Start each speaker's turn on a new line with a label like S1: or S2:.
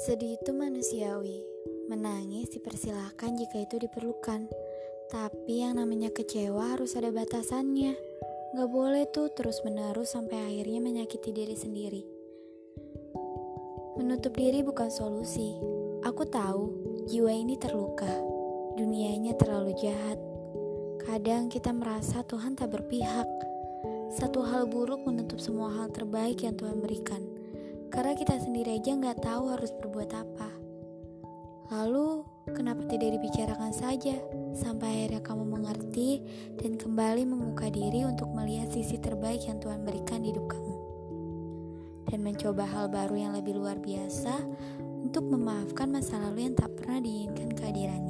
S1: Sedih itu manusiawi. Menangis dipersilahkan jika itu diperlukan. Tapi yang namanya kecewa harus ada batasannya. Gak boleh tuh terus-menerus sampai akhirnya menyakiti diri sendiri. Menutup diri bukan solusi. Aku tahu jiwa ini terluka. Dunianya terlalu jahat. Kadang kita merasa Tuhan tak berpihak. Satu hal buruk menutup semua hal terbaik yang Tuhan berikan karena kita sendiri aja nggak tahu harus berbuat apa. Lalu, kenapa tidak dibicarakan saja sampai akhirnya kamu mengerti dan kembali membuka diri untuk melihat sisi terbaik yang Tuhan berikan di hidup kamu, dan mencoba hal baru yang lebih luar biasa untuk memaafkan masa lalu yang tak pernah diinginkan kehadirannya.